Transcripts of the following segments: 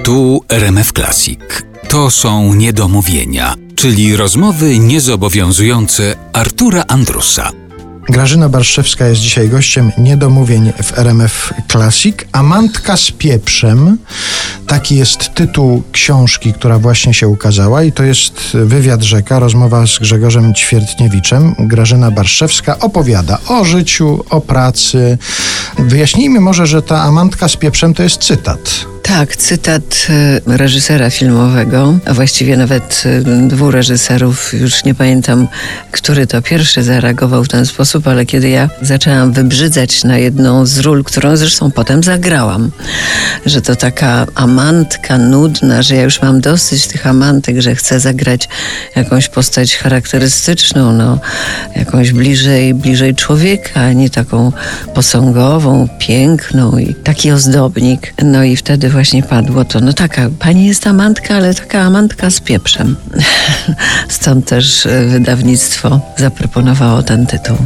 Tu RMF Classic. To są niedomówienia, czyli rozmowy niezobowiązujące Artura Andrusa. Grażyna Barszczewska jest dzisiaj gościem niedomówień w RMF Classic. Amantka z pieprzem. Taki jest tytuł książki, która właśnie się ukazała i to jest wywiad rzeka, rozmowa z Grzegorzem Ćwiertniewiczem. Grażyna Barszczewska opowiada o życiu, o pracy. Wyjaśnijmy może, że ta Amantka z pieprzem to jest cytat. Tak, cytat e, reżysera filmowego, a właściwie nawet e, dwóch reżyserów, już nie pamiętam, który to pierwszy zareagował w ten sposób, ale kiedy ja zaczęłam wybrzydzać na jedną z ról, którą zresztą potem zagrałam, że to taka amantka nudna, że ja już mam dosyć tych amantek, że chcę zagrać jakąś postać charakterystyczną, no, jakąś bliżej, bliżej człowieka, a nie taką posągową, piękną i taki ozdobnik. No i wtedy właśnie padło to, no taka, pani jest amantka, ale taka amantka z pieprzem. Stąd też e, wydawnictwo zaproponowało ten tytuł.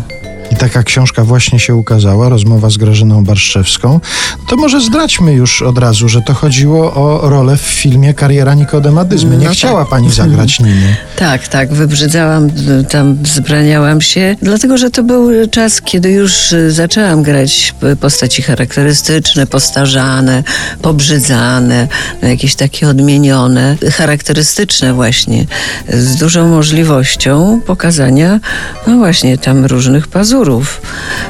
I taka książka właśnie się ukazała, rozmowa z Grażyną Barszczewską. To może zdradźmy już od razu, że to chodziło o rolę w filmie Kariera Nikodemadyzmy. Nie No chciała tak. pani zagrać Niny. Tak, tak, wybrzydzałam, tam wzbraniałam się, dlatego że to był czas, kiedy już y, zaczęłam grać postaci charakterystyczne, postarzane, pobrzydzane, no jakieś takie odmienione, charakterystyczne właśnie, z dużą możliwością pokazania, no właśnie tam różnych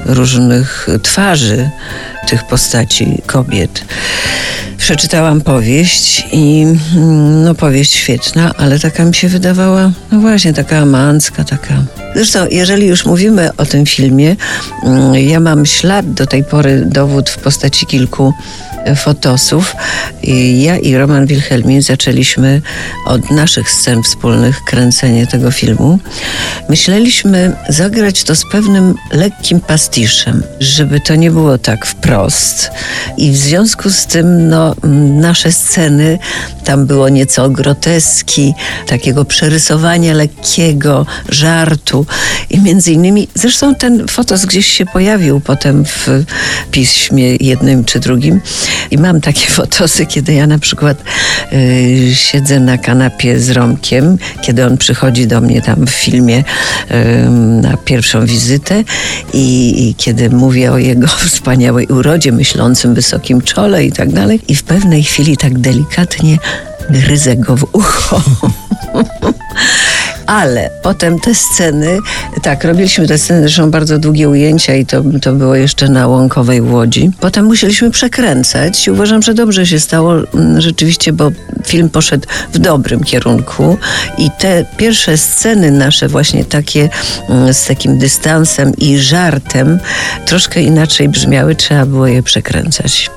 różnych twarzy tych postaci kobiet. Przeczytałam powieść i mm, no powieść świetna, ale taka mi się wydawała, no właśnie, taka amancka, taka. Zresztą, jeżeli już mówimy o tym filmie, mm, ja mam ślad do tej pory, dowód w postaci kilku e, fotosów. Ja i Roman Wilhelmin zaczęliśmy od naszych scen wspólnych kręcenie tego filmu. Myśleliśmy zagrać to z pewnym lekkim pastiszem, żeby to nie było tak wprost. I w związku z tym no, nasze sceny, tam było nieco groteski, takiego przerysowania lekkiego, żartu. I między innymi, zresztą ten fotos gdzieś się pojawił potem w piśmie jednym czy drugim. I mam takie fotosy, kiedy ja na przykład y, siedzę na kanapie z Romkiem, kiedy on przychodzi do mnie tam w filmie y, na pierwszą wizytę i, i kiedy mówię o jego wspaniałej urodzie, myślącym wysokim czole i tak dalej. I w pewnej chwili tak delikatnie gryzę go w ucho. Ale potem te sceny, tak, robiliśmy te sceny, zresztą bardzo długie ujęcia i to, to było jeszcze na Łąkowej Łodzi. Potem musieliśmy przekręcać i uważam, że dobrze się stało mm, rzeczywiście, bo film poszedł w dobrym kierunku i te pierwsze sceny nasze właśnie takie mm, z takim dystansem i żartem troszkę inaczej brzmiały, trzeba było je przekręcać.